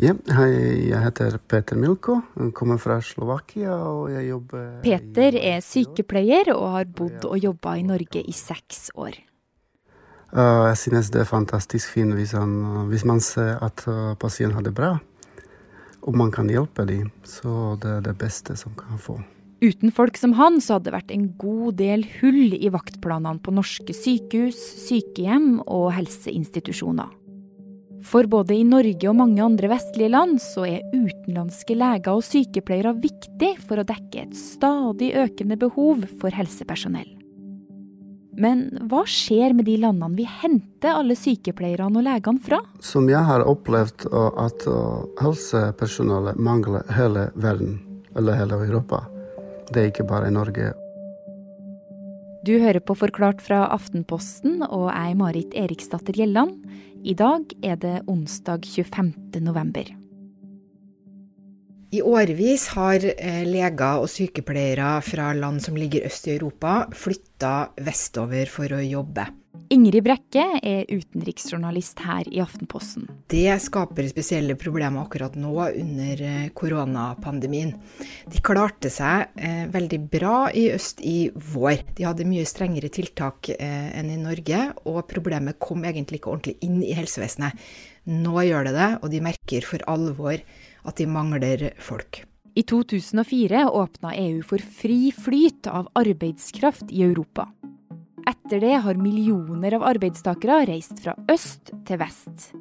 Ja, hei, jeg heter Peter Milko, jeg kommer fra Slovakia og jeg jobber Peter er sykepleier og har bodd og jobba i Norge i seks år. Uh, jeg synes det er fantastisk fint hvis, hvis man ser at uh, pasienten har det bra, og man kan hjelpe dem. Så det er det beste som kan få. Uten folk som han, så hadde det vært en god del hull i vaktplanene på norske sykehus, sykehjem og helseinstitusjoner. For både i Norge og mange andre vestlige land så er utenlandske leger og sykepleiere viktig for å dekke et stadig økende behov for helsepersonell. Men hva skjer med de landene vi henter alle sykepleierne og legene fra? Som jeg har opplevd at helsepersonellet mangler hele verden, eller hele Europa. Det er ikke bare i Norge. Du hører på Forklart fra Aftenposten, og er Marit Eriksdatter Gjelland. I dag er det onsdag 25. november. I årevis har eh, leger og sykepleiere fra land som ligger øst i Europa, flytta vestover for å jobbe. Ingrid Brekke er utenriksjournalist her i Aftenposten. Det skaper spesielle problemer akkurat nå under eh, koronapandemien. De klarte seg eh, veldig bra i øst i vår. De hadde mye strengere tiltak eh, enn i Norge, og problemet kom egentlig ikke ordentlig inn i helsevesenet. Nå gjør det det, og de merker for alvor at de mangler folk. I 2004 åpna EU for fri flyt av arbeidskraft i Europa. Etter det har millioner av arbeidstakere reist fra øst til vest.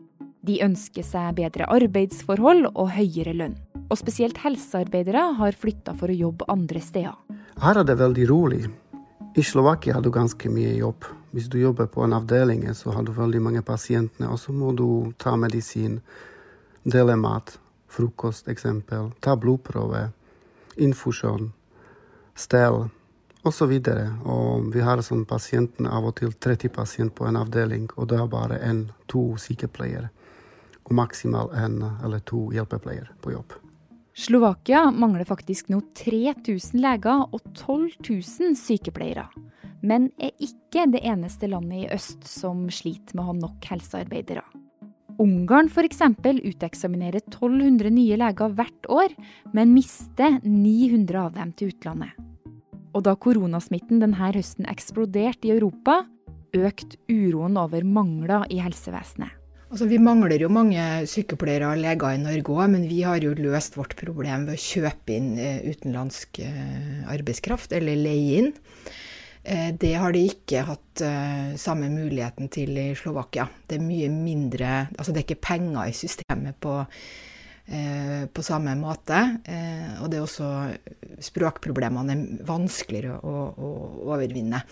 De ønsker seg bedre arbeidsforhold og høyere lønn. Og spesielt helsearbeidere har flytta for å jobbe andre steder. Her er det veldig rolig. I Slovakia har du ganske mye jobb. Hvis du jobber på en avdeling, så har du veldig mange pasienter, og så må du ta medisin, dele mat, frokost eksempel, ta blodprøve, infusjon, stell osv. videre. og vi har sånn pasienten av og til 30 pasienter på en avdeling, og det er bare en, to sykepleiere. Og maksimalt en eller to hjelpepleiere på jobb. Slovakia mangler faktisk nå 3000 leger og 12 000 sykepleiere. Men er ikke det eneste landet i øst som sliter med å ha nok helsearbeidere. Ungarn f.eks. uteksaminerer 1200 nye leger hvert år, men mister 900 av dem til utlandet. Og da koronasmitten denne høsten eksploderte i Europa, økte uroen over mangler i helsevesenet. Altså, vi mangler jo mange sykepleiere og leger i Norge òg, men vi har jo løst vårt problem ved å kjøpe inn eh, utenlandsk eh, arbeidskraft, eller leie inn. Eh, det har de ikke hatt samme muligheten til i Slovakia. Det er mye mindre Altså det er ikke penger i systemet på, på samme måte. Og det er også språkproblemene er vanskeligere å, å overvinne.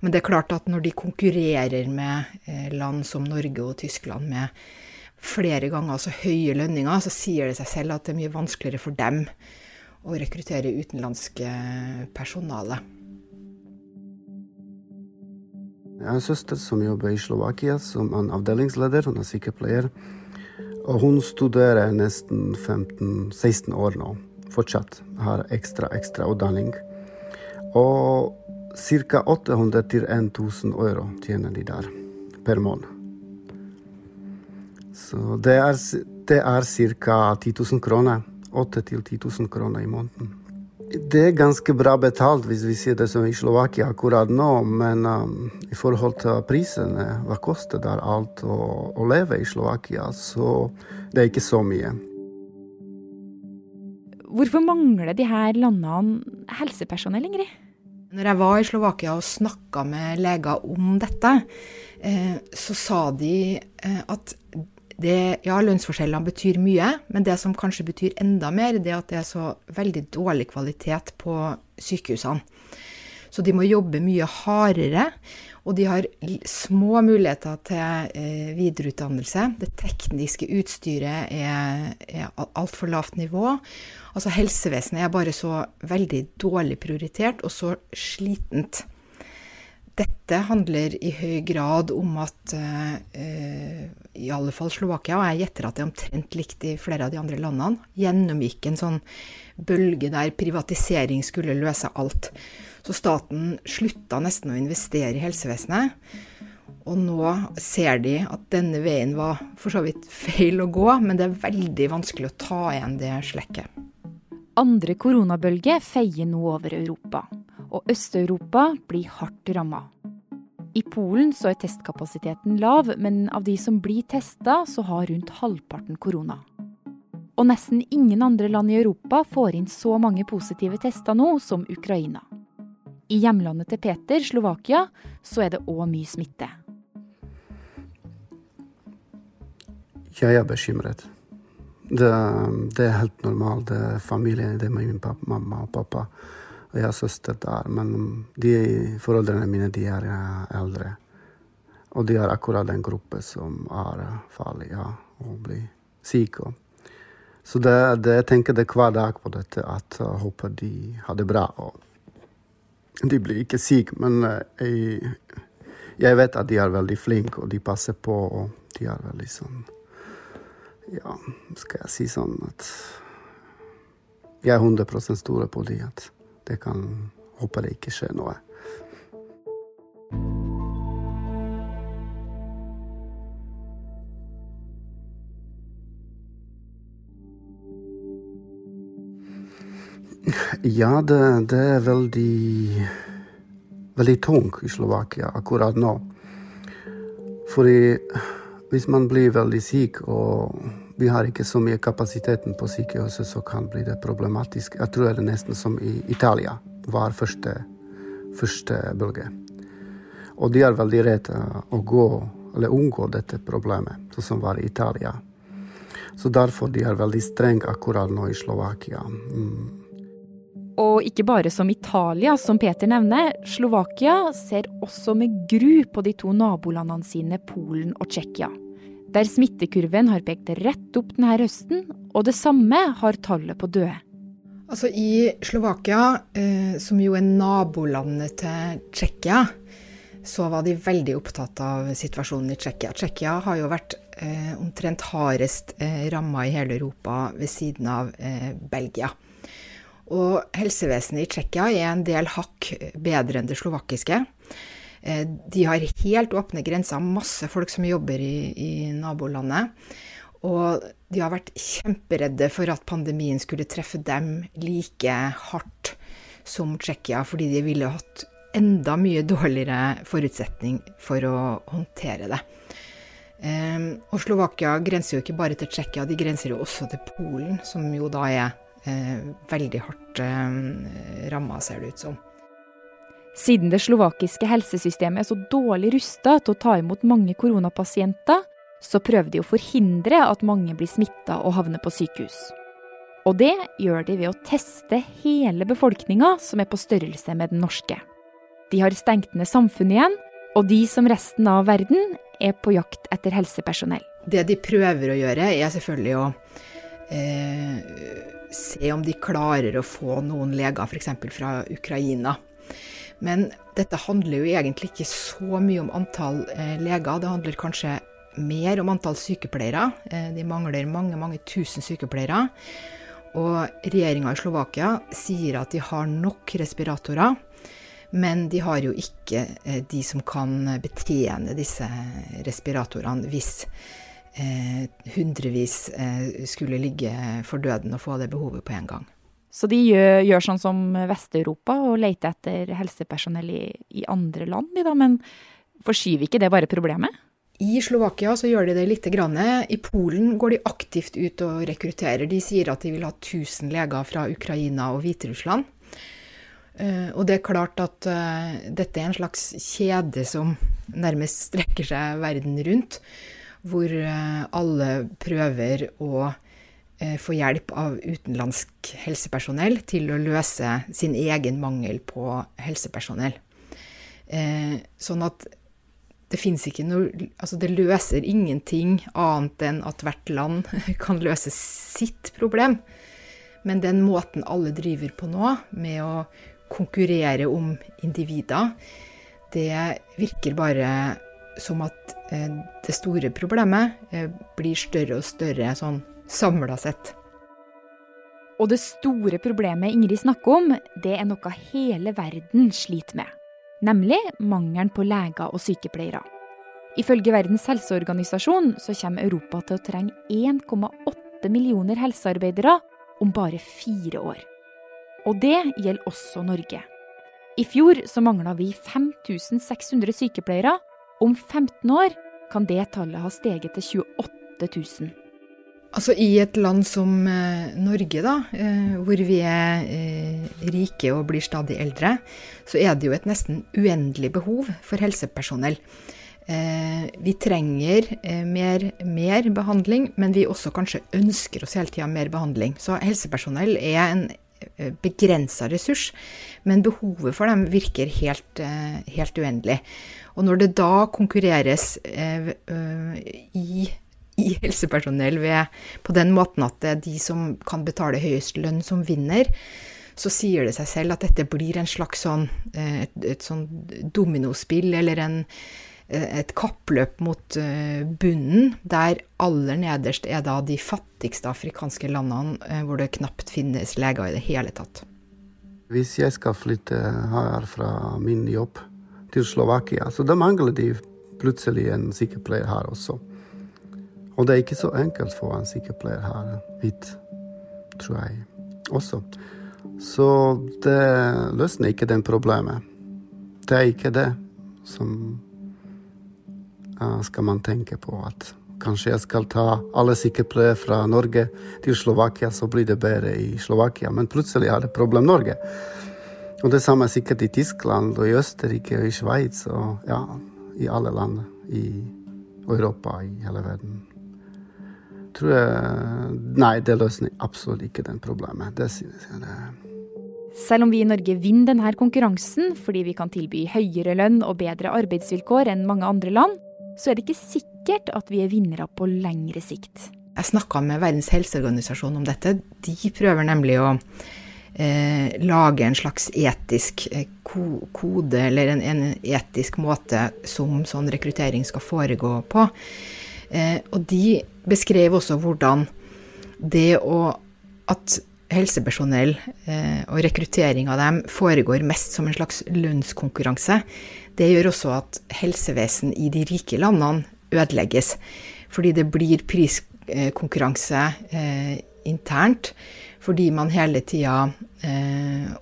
Men det er klart at når de konkurrerer med land som Norge og Tyskland med flere ganger så høye lønninger, så sier det seg selv at det er mye vanskeligere for dem å rekruttere utenlandske personale. Jeg har en søster som jobber i Slovakia som en avdelingsleder. Hun er sykepleier. Og hun studerer nesten 15-16 år nå. Fortsatt har ekstra, ekstra utdanning. Og ca. 800 til 1000 euro tjener de der per måned. Så det er, er ca. 10 000 kroner. 8 til 10 000 kroner i måneden. Det er ganske bra betalt hvis vi sier det som i Slovakia akkurat nå, men um, i forhold til prisene, hva koster det alt å, å, leve i Slovakia, så det er ikke så mye. Hvorfor mangler de her landene helsepersonell, Ingrid? Når jeg var i Slovakia og snakka med leger om dette, eh, så sa de eh, at det, ja, lønnsforskjellene betyr mye, men det som kanskje betyr enda mer, det er at det er så veldig dårlig kvalitet på sykehusene. Så de må jobbe mye hardere, og de har små muligheter til eh, videreutdannelse. Det tekniske utstyret er, er altfor lavt nivå. Altså Helsevesenet er bare så veldig dårlig prioritert og så slitent. Dette handler i høy grad om at uh, i alle fall Slovakia, og jeg gjetter at det er omtrent likt i flere av de andre landene, gjennomgikk en sånn bølge der privatisering skulle løse alt. Så staten slutta nesten å investere i helsevesenet. Og nå ser de at denne veien var for så vidt feil å gå, men det er veldig vanskelig å ta igjen det slekket. Andre koronabølge feier nå over Europa, og Øst-Europa blir hardt ramma. I Polen så er testkapasiteten lav, men av de som blir testa, så har rundt halvparten korona. Og nesten ingen andre land i Europa får inn så mange positive tester nå som Ukraina. I hjemlandet til Peter, Slovakia, så er det òg mye smitte. Jeg er bekymret. Det, det, er helt normalt. Det er familien, det er min pappa, mamma og pappa. Og jeg har søster der. Men de, foreldrene mine de er eh, eldre. Og de er akkurat den gruppen som er farlig ja, å bli syk. Så det, det, jeg tenker det hver dag på dette, at jeg håper de har det bra. Og de blir ikke syke, men eh, jeg, jeg, vet at de er veldig flinke, og de passer på. Og de er veldig sånn Ja, skal jeg si sånn at Jeg er 100 store på de. Det kan håpe det ikke skjer noe. Ja, det, det er veldig veldig tung i Slovakia akkurat nå. Fordi hvis man blir veldig syk og vi har ikke så mye kapasiteten på sykehuset, så kan bli det problematisk. Jeg tror det er nesten som i Italia var første, første bølge. Og de er veldig redde å gå, eller unngå dette problemet, sånn som var i Italia. Så derfor de er veldig strenge akkurat nå i Slovakia. Mm. Og ikke bare som Italia, som Peter nevner. Slovakia ser også med gru på de to nabolandene sine, Polen og Tsjekkia der smittekurven har pekt rett opp denne høsten, og det samme har tallet på døde. Altså I Slovakia, eh, som jo er nabolandet til Tsjekkia, så var de veldig opptatt av situasjonen i Tsjekkia. Tsjekkia har jo vært eh, omtrent hardest eh, ramma i hele Europa ved siden av eh, Belgia. Og helsevesenet i Tsjekkia er en del hakk bedre enn det slovakiske. Eh, de har helt åpne grenser, masse folk som jobber i, i, nabolandet. Og de har vært kjemperedde for at pandemien skulle treffe dem like hardt som Tsjekkia, fordi de ville hatt enda mye dårligere forutsetning for å håndtere det. Um, og Slovakia grenser jo ikke bare til Tsjekkia, de grenser jo også til Polen, som jo da er uh, veldig hardt uh, ramma, ser det ut som. Siden det slovakiske helsesystemet er så dårlig rusta til å ta imot mange koronapasienter, så prøver de å forhindre at mange blir smitta og havner på sykehus. Og det gjør de ved å teste hele befolkninga, som er på størrelse med den norske. De har stengt ned samfunnet igjen, og de som resten av verden er på jakt etter helsepersonell. Det de prøver å gjøre, er selvfølgelig å eh, se om de klarer å få noen leger f.eks. fra Ukraina men dette handler jo egentlig ikke så mye om antall eh, leger. Det handler kanskje mer om antall sykepleiere. Eh, de mangler mange, mange tusen sykepleiere. Og regjeringa i Slovakia sier at de har nok respiratorer. Men de har jo ikke eh, de som kan betjene disse respiratorene hvis hundrevis skulle ligge for døden og få det behovet på en gang. Så de gjør, gjør sånn som Vest-Europa og leter etter helsepersonell i, i andre land, da. Men forskyver ikke det bare problemet? I Slovakia så gjør de det lite grann. I Polen går de aktivt ut og rekrutterer. De sier at de vil ha 1000 leger fra Ukraina og Hviterussland. Eh, og det er klart at eh, dette er en slags kjede som nærmest strekker seg verden rundt. Hvor eh, alle prøver å få hjelp av utenlandsk helsepersonell til å løse sin egen mangel på helsepersonell. Eh, sånn at det fins ikke noe Altså, det løser ingenting annet enn at hvert land kan løse sitt problem. Men den måten alle driver på nå, med å konkurrere om individer, det virker bare som at eh, det store problemet blir større og større sånn samla sett. Og det store problemet Ingrid snakker om, det er noe hele verden sliter med. Nemlig mangelen på leger og sykepleiere. Ifølge Verdens helseorganisasjon så kommer Europa til å trenge 1,8 millioner helsearbeidere om bare fire år. Og det gjelder også Norge. I fjor så mangla vi 5600 sykepleiere. Om 15 år kan det tallet ha steget til 28 000. Altså I et land som eh, Norge, da, eh, hvor vi er eh, rike og blir stadig eldre, så er det jo et nesten uendelig behov for helsepersonell. Eh, vi trenger eh, mer, mer, behandling, men vi også kanskje ønsker oss hele tida mer behandling. Så helsepersonell er en eh, begrensa ressurs, men behovet for dem virker helt, helt uendelig. Og når det da konkurreres i i helsepersonell ved, på den måten at det er de som kan betale høyest lønn, som vinner, så sier det seg selv at dette blir en slags sånn, eh, et, et sånn dominospill, eller en, eh, et kappløp mot eh, bunnen, der aller nederst er da de fattigste afrikanske landene hvor det knapt finnes leger i det hele tatt. Hvis jeg skal flytte her fra min jobb til Slovakia, så da mangler de plutselig en sykepleier her også. Og det er ikke så enkelt for en sykepleier her hit, tror jeg også. Så det løsner ikke det problemet. Det er ikke det som uh, skal man tenke på. At kanskje jeg skal ta alle sykepleiere fra Norge til Slovakia, så blir det bedre i Slovakia. Men plutselig er det problem Norge. Og det samme er sikkert i Tyskland og i Østerrike og i Sveits og ja, i alle land i Europa, i hele verden tror jeg Nei, det løser absolutt ikke den problemet. Det synes jeg det selv om vi i Norge vinner denne konkurransen fordi vi kan tilby høyere lønn og bedre arbeidsvilkår enn mange andre land, så er det ikke sikkert at vi er vinnere på lengre sikt. Jeg snakka med Verdens helseorganisasjon om dette. De prøver nemlig å eh, lage en slags etisk eh, kode, eller en, en, etisk måte som sånn rekruttering skal foregå på. Eh, og de beskrev også hvordan det å at helsepersonell eh, og rekruttering av dem foregår mest som en slags lønnskonkurranse. Det gjør også at helsevesen i de rike landene ødelegges. Fordi det blir priskonkurranse eh, internt. Fordi man hele tida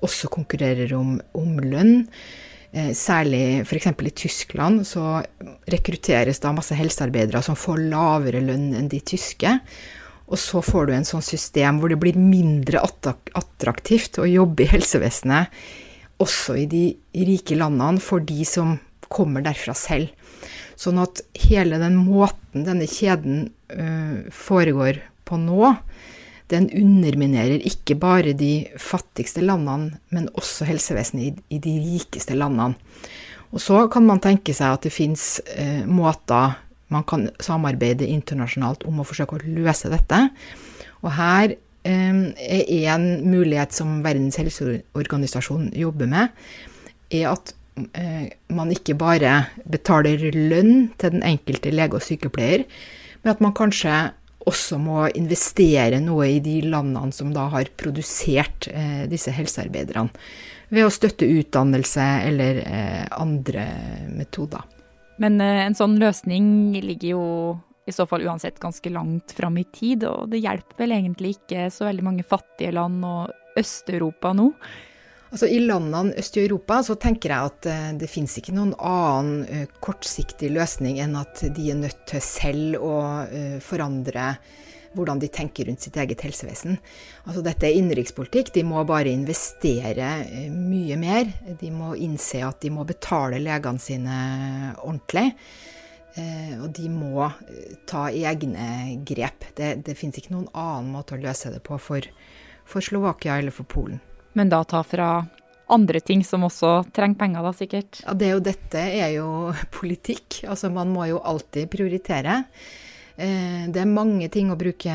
også konkurrerer om, om lønn. Eh, særlig f.eks. i Tyskland så rekrutteres da masse helsearbeidere som får lavere lønn enn de tyske. Og så får du en sånn system hvor det blir mindre attraktivt å jobbe i helsevesenet, også i de rike landene, for de som kommer derfra selv. Sånn at hele den måten denne kjeden uh, foregår på nå, den underminerer ikke bare de fattigste landene, men også helsevesenet i, i de rikeste landene. Og så kan man tenke seg at det fins eh, måter man kan samarbeide internasjonalt om å forsøke å løse dette. Og her eh, er en mulighet som Verdens helseorganisasjon jobber med, er at eh, man ikke bare betaler lønn til den enkelte lege og sykepleier, men at man kanskje også må investere noe i de landene som da har produsert eh, disse helsearbeiderne. Ved å støtte utdannelse eller eh, andre metoder. Men eh, en sånn løsning ligger jo i så fall uansett ganske langt fram i tid, og det hjelper vel egentlig ikke så veldig mange fattige land og Øst-Europa nå. Altså I landene øst i Europa så tenker jeg at eh, det finnes ikke noen annen uh, kortsiktig løsning enn at de er nødt til selv å uh, forandre hvordan de tenker rundt sitt eget helsevesen. Altså Dette er innenrikspolitikk. De må bare investere mye mer. De må innse at de må betale legene sine ordentlig. Og de må ta egne grep. Det, det finnes ikke noen annen måte å løse det på for, for Slovakia eller for Polen men da ta fra andre ting som også trenger penger, da sikkert? Ja, det er jo, dette er jo politikk. Altså man må jo alltid prioritere. Eh, det er mange ting å bruke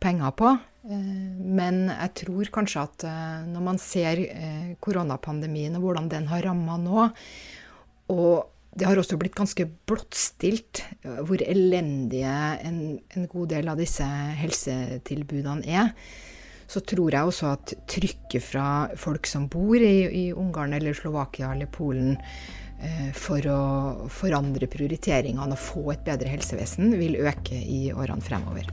penger på. Eh, men jeg tror kanskje at eh, når man ser koronapandemien og hvordan den har ramma nå, og det har også blitt ganske blottstilt hvor elendige en, en god del av disse helsetilbudene er så tror jeg også at trykket fra folk som bor i, i Ungarn eller Slovakia eller Polen, eh, for å forandre prioriteringene og få et bedre helsevesen, vil øke i årene fremover.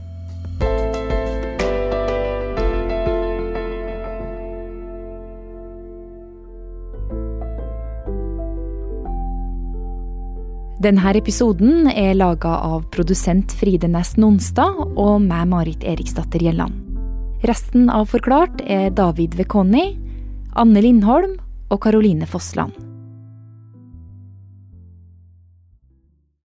Denne episoden er laga av produsent Fride Næss Nonstad og meg, Marit Eriksdatter Gjelland. Resten av Forklart er David Vekoni, Anne Lindholm og Caroline Fossland.